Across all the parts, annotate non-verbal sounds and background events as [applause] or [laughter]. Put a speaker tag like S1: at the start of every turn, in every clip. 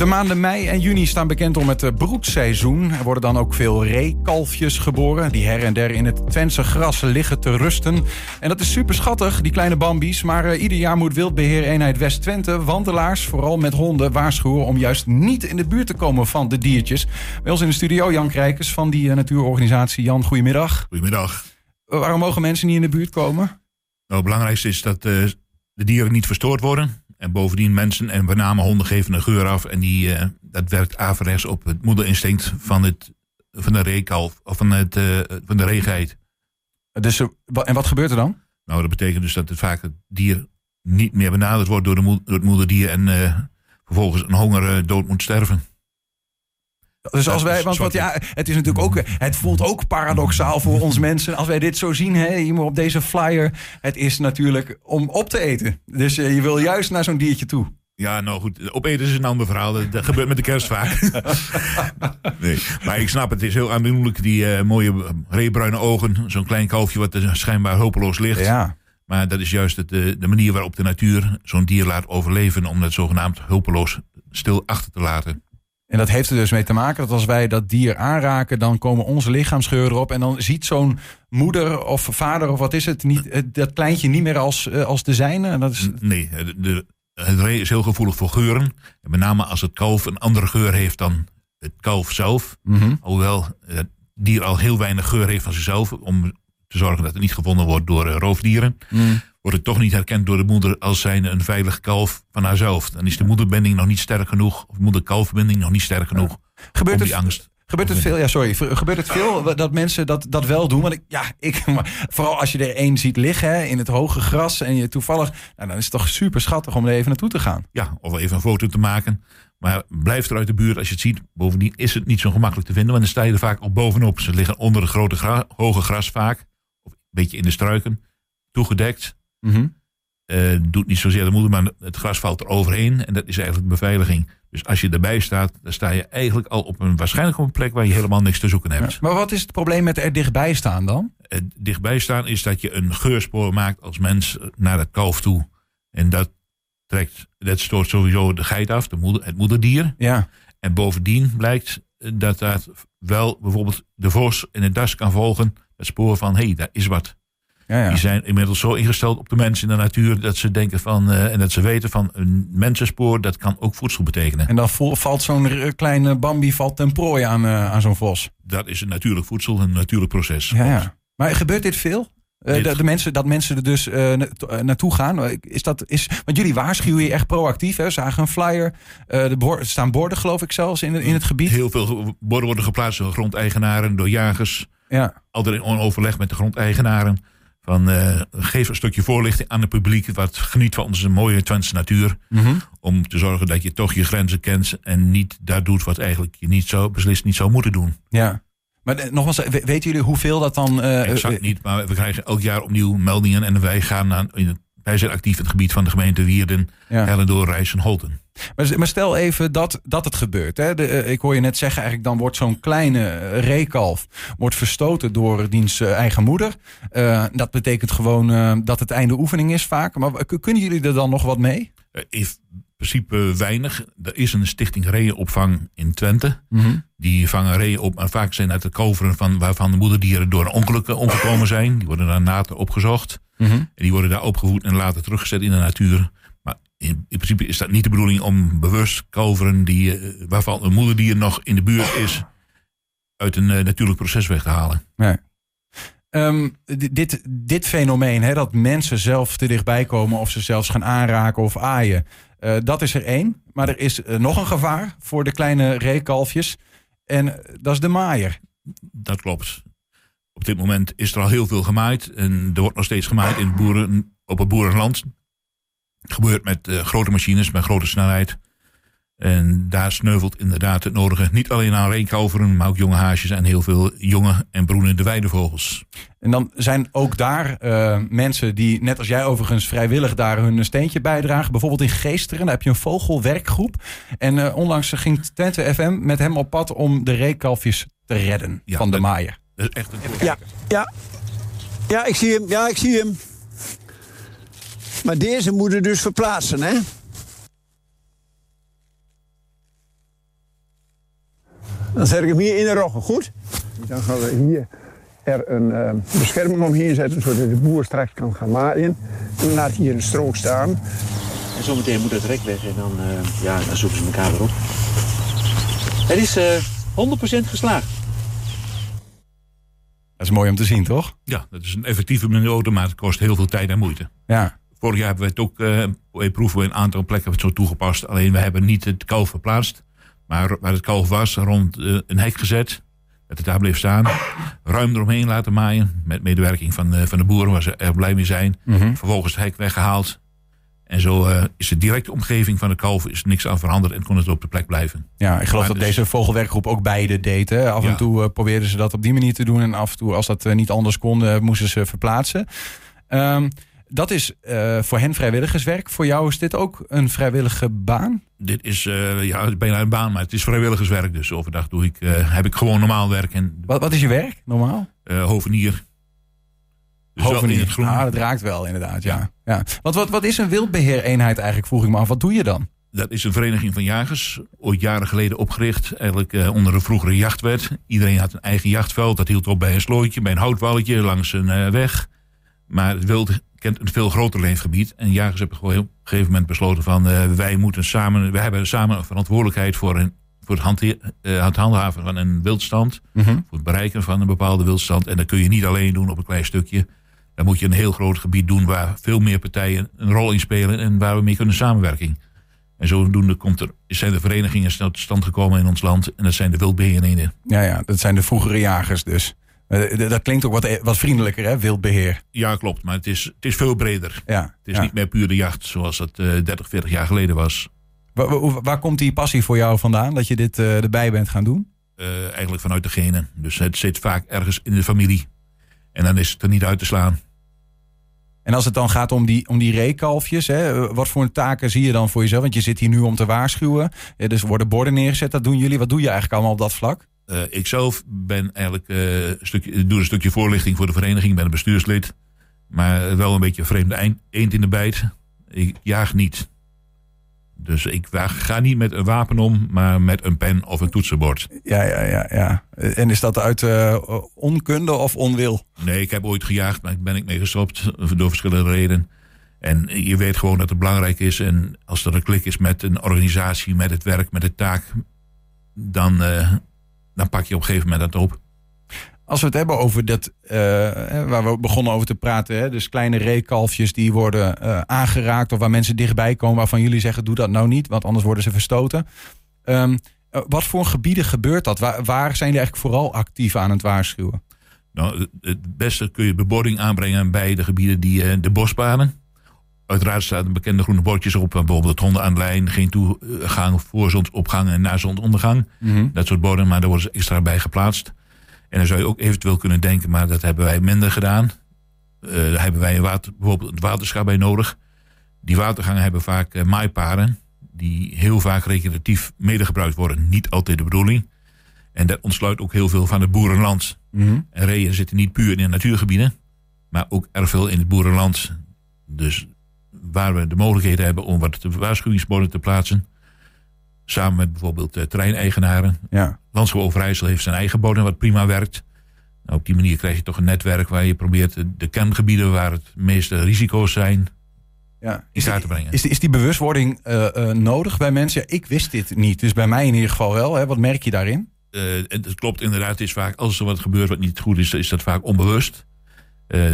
S1: De maanden mei en juni staan bekend om het eh, broedseizoen. Er worden dan ook veel reekalfjes geboren... die her en der in het Twentse gras liggen te rusten. En dat is super schattig, die kleine bambies. Maar uh, ieder jaar moet Wildbeheer-eenheid West-Twente... wandelaars, vooral met honden, waarschuwen... om juist niet in de buurt te komen van de diertjes. Bij ons in de studio Jan Krijkers van die uh, natuurorganisatie. Jan, goedemiddag.
S2: Goedemiddag.
S1: waarom mogen mensen niet in de buurt komen? Nou,
S2: het belangrijkste is dat de dieren niet verstoord worden... En bovendien mensen en met name honden geven een geur af. En die, uh, dat werkt averechts op het moederinstinct van, het, van de reekalf. Of van, het, uh, van de reegeit.
S1: Dus, en wat gebeurt er dan?
S2: Nou, dat betekent dus dat het vaak het dier niet meer benaderd wordt door, de door het moederdier. En uh, vervolgens een honger dood moet sterven.
S1: Dus als wij, want wat, ja, het is natuurlijk ook, het voelt ook paradoxaal voor ons [laughs] mensen. Als wij dit zo zien, hè, hier op deze flyer, het is natuurlijk om op te eten. Dus uh, je wil juist naar zo'n diertje toe.
S2: Ja, nou goed, opeten is een ander verhaal. Dat gebeurt met de kerst vaak. [laughs] nee, maar ik snap het, het is heel aandoenlijk, die uh, mooie reebruine ogen. Zo'n klein kalfje wat er schijnbaar hopeloos ligt.
S1: Ja.
S2: Maar dat is juist het, de, de manier waarop de natuur zo'n dier laat overleven... om dat zogenaamd hulpeloos stil achter te laten.
S1: En dat heeft er dus mee te maken dat als wij dat dier aanraken, dan komen onze lichaamsgeuren erop. En dan ziet zo'n moeder of vader of wat is het, niet, dat kleintje niet meer als, eh, als de zijne. Dat is...
S2: Nee, de, het ree is heel gevoelig voor geuren. En met name als het kalf een andere geur heeft dan het kalf zelf.
S1: Mm
S2: Hoewel het dier al heel weinig geur heeft van zichzelf. Om te zorgen dat het niet gevonden wordt door uh, roofdieren.
S1: Mhm.
S2: Wordt het toch niet herkend door de moeder als zijn een veilig kalf van haarzelf. Dan is de moederbinding nog niet sterk genoeg. Of moeder-kalfbinding nog niet sterk genoeg.
S1: Gebeurt
S2: om die
S1: het,
S2: angst
S1: Gebeurt het veel, ja, sorry. Gebeurt het veel dat mensen dat, dat wel doen? Want ik, ja, ik, vooral als je er één ziet liggen hè, in het hoge gras en je toevallig, nou, dan is het toch super schattig om er even naartoe te gaan.
S2: Ja, of even een foto te maken. Maar blijf er uit de buurt als je het ziet. Bovendien is het niet zo gemakkelijk te vinden, want dan sta je er vaak al bovenop. Ze liggen onder het grote gra hoge gras vaak, beetje in de struiken, toegedekt.
S1: Mm
S2: uh, doet niet zozeer de moeder, maar het gras valt er overheen. En dat is eigenlijk de beveiliging. Dus als je erbij staat, dan sta je eigenlijk al op een waarschijnlijk op een plek waar je helemaal niks te zoeken hebt.
S1: Ja, maar wat is het probleem met er dichtbij staan dan?
S2: Het dichtbij staan is dat je een geurspoor maakt als mens naar het kalf toe. En dat trekt, dat stoort sowieso de geit af, de moeder, het moederdier.
S1: Ja.
S2: En bovendien blijkt dat dat wel bijvoorbeeld de vos in het das kan volgen. Het spoor van, hé, hey, daar is wat.
S1: Ja, ja.
S2: Die zijn inmiddels zo ingesteld op de mensen in de natuur dat ze denken van uh, en dat ze weten van een mensenspoor dat kan ook voedsel betekenen.
S1: En dan valt zo'n kleine Bambi valt ten prooi aan, uh, aan zo'n vos.
S2: Dat is een natuurlijk voedsel, een natuurlijk proces.
S1: Ja, ja. Maar gebeurt dit veel? Uh, de, de, mensen, dat mensen er dus naartoe gaan. Is dat, is, want jullie waarschuwen je echt proactief. Hè? Zagen een flyer. bord, er staan borden, geloof ik zelfs, in, in het gebied.
S2: Heel veel borden worden geplaatst door grondeigenaren, door jagers.
S1: Ja.
S2: Altijd in overleg met de grondeigenaren. Van uh, geef een stukje voorlichting aan het publiek. Wat geniet van onze mooie Twentse natuur.
S1: Mm -hmm.
S2: Om te zorgen dat je toch je grenzen kent. En niet daar doet wat eigenlijk je niet zou, beslist niet zou moeten doen.
S1: Ja. Maar nogmaals, weten jullie hoeveel dat dan... Uh,
S2: exact niet, maar we krijgen elk jaar opnieuw meldingen. En wij gaan naar, wij zijn actief in het gebied van de gemeente Wierden,
S1: ja.
S2: Hellendoor, Rijs en Holten.
S1: Maar, maar, stel even dat, dat het gebeurt. Hè? De, uh, ik hoor je net zeggen, eigenlijk dan wordt zo'n kleine reekalf wordt verstoten door diens uh, eigen moeder. Dat betekent gewoon dat het einde oefening is vaak. Maar kunnen jullie er dan nog wat mee?
S2: in principe weinig. Er is een stichting reeënopvang in Twente.
S1: Mm -hmm.
S2: Die vangen reeën op, maar vaak zijn uit de kalveren van, waarvan de moederdieren door een ongeluk omgekomen zijn. Die worden dan later opgezocht.
S1: Mm -hmm.
S2: En die worden daar opgevoed en later teruggezet in de natuur. In, in principe is dat niet de bedoeling om bewust kalveren die, uh, waarvan een moederdier nog in de buurt is, uit een uh, natuurlijk proces weg te halen.
S1: Nee. Um, dit, dit fenomeen, hè, dat mensen zelf te dichtbij komen of ze zelfs gaan aanraken of aaien, uh, dat is er één. Maar er is nog een gevaar voor de kleine reekalfjes. En dat is de maaier.
S2: Dat klopt. Op dit moment is er al heel veel gemaaid. En er wordt nog steeds gemaaid in boeren, op het boerenland. Gebeurt met uh, grote machines, met grote snelheid. En daar sneuvelt inderdaad het nodige. Niet alleen aan reenkalveren, maar ook jonge haasjes en heel veel jonge en broenende weidevogels.
S1: En dan zijn ook daar uh, mensen die, net als jij overigens, vrijwillig daar hun steentje bijdragen. Bijvoorbeeld in Geesteren, daar heb je een vogelwerkgroep. En uh, onlangs ging Twente FM met hem op pad om de reekalfjes te redden
S2: ja,
S1: van de maaier.
S2: Dat is echt een
S3: ja, ja. ja, ik zie hem. Ja, ik zie hem. Maar deze moeten dus verplaatsen, hè? Dan zet ik hem hier in de roggen, goed? Dan gaan we hier er een uh, bescherming omheen zetten, zodat de boer straks kan gaan maaien. En laat hier een strook staan.
S4: En zometeen moet het rek weg en dan, uh, ja, dan zoeken ze elkaar weer op. Het is uh, 100% geslaagd.
S1: Dat is mooi om te zien, toch?
S2: Ja, dat is een effectieve methode, maar het kost heel veel tijd en moeite.
S1: Ja.
S2: Vorig jaar hebben we het ook, uh, proeven we een aantal plekken zo toegepast. Alleen we hebben niet het kalf verplaatst. Maar waar het kalf was, rond uh, een hek gezet. Dat het daar bleef staan. Ruim eromheen laten maaien. Met medewerking van, uh, van de boeren, waar ze erg blij mee zijn.
S1: Mm -hmm.
S2: Vervolgens het hek weggehaald. En zo uh, is de directe omgeving van de kalf is niks aan veranderd en kon het op de plek blijven.
S1: Ja, ik geloof maar dat dus... deze vogelwerkgroep ook beide deed. Hè? Af en toe uh, probeerden ze dat op die manier te doen. En af en toe, als dat uh, niet anders kon, moesten ze verplaatsen. Um, dat is voor hen vrijwilligerswerk. Voor jou is dit ook een vrijwillige baan?
S2: Dit is ja, bijna een baan, maar het is vrijwilligerswerk. Dus overdag doe ik, heb ik gewoon normaal werk. En,
S1: wat, wat is je werk normaal?
S2: hovenier.
S1: Dus Hovenier. Het ah, dat raakt wel inderdaad, ja. ja. ja. Want wat, wat is een wildbeheereenheid eigenlijk, vroeg ik me af. Wat doe je dan?
S2: Dat is een vereniging van jagers, ooit jaren geleden opgericht. Eigenlijk uh, onder de vroegere jachtwet. Iedereen had een eigen jachtveld. Dat hield op bij een slooitje, bij een houtwalletje, langs een uh, weg. Maar het wild kent een veel groter leefgebied. En jagers hebben gewoon op een gegeven moment besloten van... Uh, wij moeten samen, wij hebben samen een verantwoordelijkheid voor, een, voor het, het handhaven van een wildstand.
S1: Mm -hmm.
S2: Voor het bereiken van een bepaalde wildstand. En dat kun je niet alleen doen op een klein stukje. Dan moet je een heel groot gebied doen waar veel meer partijen een rol in spelen en waar we mee kunnen samenwerken. En zodoende komt er, zijn de verenigingen tot stand gekomen in ons land. En dat zijn de wildbeheereenheden.
S1: Ja, ja, dat zijn de vroegere jagers dus. Dat klinkt ook wat, wat vriendelijker, hè, wildbeheer.
S2: Ja, klopt. Maar het is, het is veel breder.
S1: Ja,
S2: het is
S1: ja.
S2: niet meer puur de jacht zoals het uh, 30, 40 jaar geleden was.
S1: Waar, komt die passie voor jou vandaan, dat je dit erbij bent gaan doen?
S2: Eigenlijk vanuit de genen. Dus het zit vaak ergens in de familie. En dan is het er niet uit te slaan.
S1: En als het dan gaat om die, om die reekalfjes, hè, wat voor taken zie je dan voor jezelf? Want je zit hier nu om te waarschuwen. Dus worden borden neergezet, dat doen jullie. Wat doe je eigenlijk allemaal op dat vlak?
S2: Uh, ik zelf ben eigenlijk, uh, stukje, doe een stukje voorlichting voor de vereniging. Ben een bestuurslid. Maar wel een beetje een vreemde eend in de bijt. Ik jaag niet. Dus ik ga niet met een wapen om, maar met een pen of een toetsenbord.
S1: Ja, ja, ja. ja. En is dat uit uh, onkunde of onwil?
S2: Nee, ik heb ooit gejaagd, maar ben ik mee gestopt door verschillende redenen. En je weet gewoon dat het belangrijk is. En als er een klik is met een organisatie, met het werk, met de taak, dan, uh, dan pak je op een gegeven moment dat op.
S1: Als we het hebben over dat, uh, waar we begonnen over te praten, hè, dus kleine reekalfjes die worden uh, aangeraakt of waar mensen dichtbij komen waarvan jullie zeggen doe dat nou niet, want anders worden ze verstoten. Um, uh, wat voor gebieden gebeurt dat? Waar, waar zijn jullie eigenlijk vooral actief aan het waarschuwen?
S2: Nou, het beste kun je bebording aanbrengen bij de gebieden die de bosbanen. Uiteraard staan bekende groene bordjes op, bijvoorbeeld honden aan de lijn, geen toegang voor zonsopgang en na zonsondergang.
S1: Mm -hmm.
S2: Dat soort borden, maar daar worden ze extra bij geplaatst. En dan zou je ook eventueel kunnen denken, maar dat hebben wij minder gedaan. Uh, daar hebben wij een water, bijvoorbeeld het waterschap bij nodig. Die watergangen hebben vaak uh, maaiparen, die heel vaak recreatief medegebruikt worden. Niet altijd de bedoeling. En dat ontsluit ook heel veel van het boerenland.
S1: Mm -hmm.
S2: En reeën zitten niet puur in de natuurgebieden, maar ook erg veel in het boerenland. Dus waar we de mogelijkheden hebben om wat waarschuwingsborden te plaatsen, Samen met bijvoorbeeld uh, terreineigenaren.
S1: Ja.
S2: Landschap Overijssel heeft zijn eigen bodem wat prima werkt. Nou, op die manier krijg je toch een netwerk waar je probeert de, de kerngebieden waar het meeste risico's zijn
S1: ja.
S2: in kaart te brengen.
S1: Is, is die bewustwording uh, uh, nodig bij mensen? Ja, ik wist dit niet, dus bij mij in ieder geval wel. Hè? Wat merk je daarin?
S2: Het klopt inderdaad, het is vaak, als er wat gebeurt wat niet goed is, is dat vaak onbewust.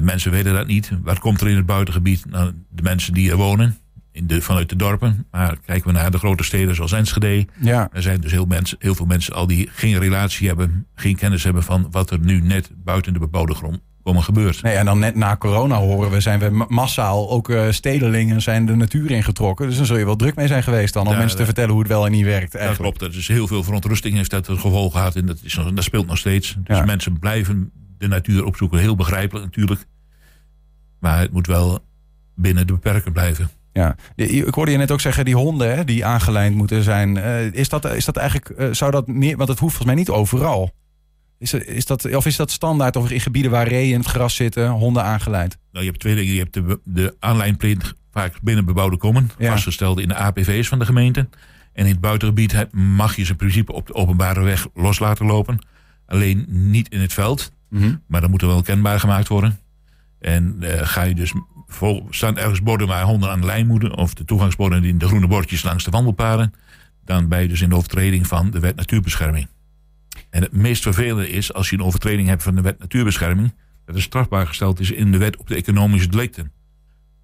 S2: Mensen weten dat niet. Wat komt er in het buitengebied? Nou, de mensen die er wonen, in de, vanuit de dorpen. Maar kijken we naar de grote steden zoals Enschede.
S1: Ja.
S2: Er zijn dus heel, mensen, heel veel mensen al die geen relatie hebben, geen kennis hebben van wat er nu net buiten de bebouwde grond komen gebeurt.
S1: Nee, en dan net na corona horen we, zijn we massaal, ook uh, stedelingen zijn de natuur ingetrokken. Dus dan zul je wel druk mee zijn geweest dan, om ja, mensen te vertellen hoe het wel en niet werkt. Eigenlijk.
S2: Dat klopt, er is heel veel verontrusting heeft dat het gevolg gehad en dat, is, dat speelt nog steeds. Dus
S1: ja.
S2: mensen blijven de natuur opzoeken, heel begrijpelijk natuurlijk. Maar het moet wel binnen de beperken blijven.
S1: Ja, ik hoorde je net ook zeggen, die honden hè, die aangelijnd moeten zijn. Uh, is, dat, is dat eigenlijk, uh, zou dat meer, want het hoeft volgens mij niet overal. Is, is dat, of is dat standaard of in gebieden waar reeën in het gras zitten, honden aangelijnd?
S2: Nou, je hebt twee dingen. Je hebt de, de aanlijnplicht vaak binnen bebouwde kommen,
S1: ja.
S2: vastgesteld in de APV's van de gemeente. En in het buitengebied mag je ze in principe op de openbare weg los laten lopen. Alleen niet in het veld.
S1: Mhm.
S2: Maar dat moet er wel kenbaar gemaakt worden. En eh, ga je dus vol, staan ergens borden waar honden aan de lijn moeten, of de toegangsborden in de groene bordjes langs de wandelpaden, dan ben je dus in de overtreding van de wet natuurbescherming. En het meest vervelende is als je een overtreding hebt van de wet natuurbescherming, dat is strafbaar gesteld is in de wet op de economische delicten.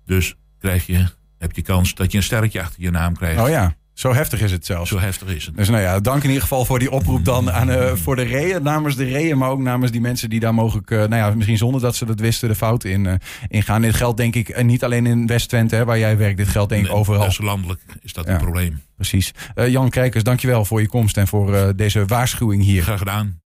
S2: Dus krijg je, heb je kans dat je een sterretje achter je naam krijgt.
S1: Oh ja, zo heftig is het zelfs.
S2: Zo heftig is het.
S1: Dus nou ja, dank in ieder geval voor die oproep dan aan, eh, voor de reeën. Namens de reeën, maar ook namens die mensen die daar mogelijk, eh, nou ja, misschien zonder dat ze dat wisten, de fout in, eh, in gaan. Dit geldt denk ik niet alleen in West-Twente, hè, waar jij werkt. Dit geldt denk ik overal.
S2: Dus landelijk is dat
S1: Ja.
S2: een probleem.
S1: Precies. Jan Kijkers, dankjewel voor je komst en voor deze waarschuwing hier.
S2: Graag gedaan.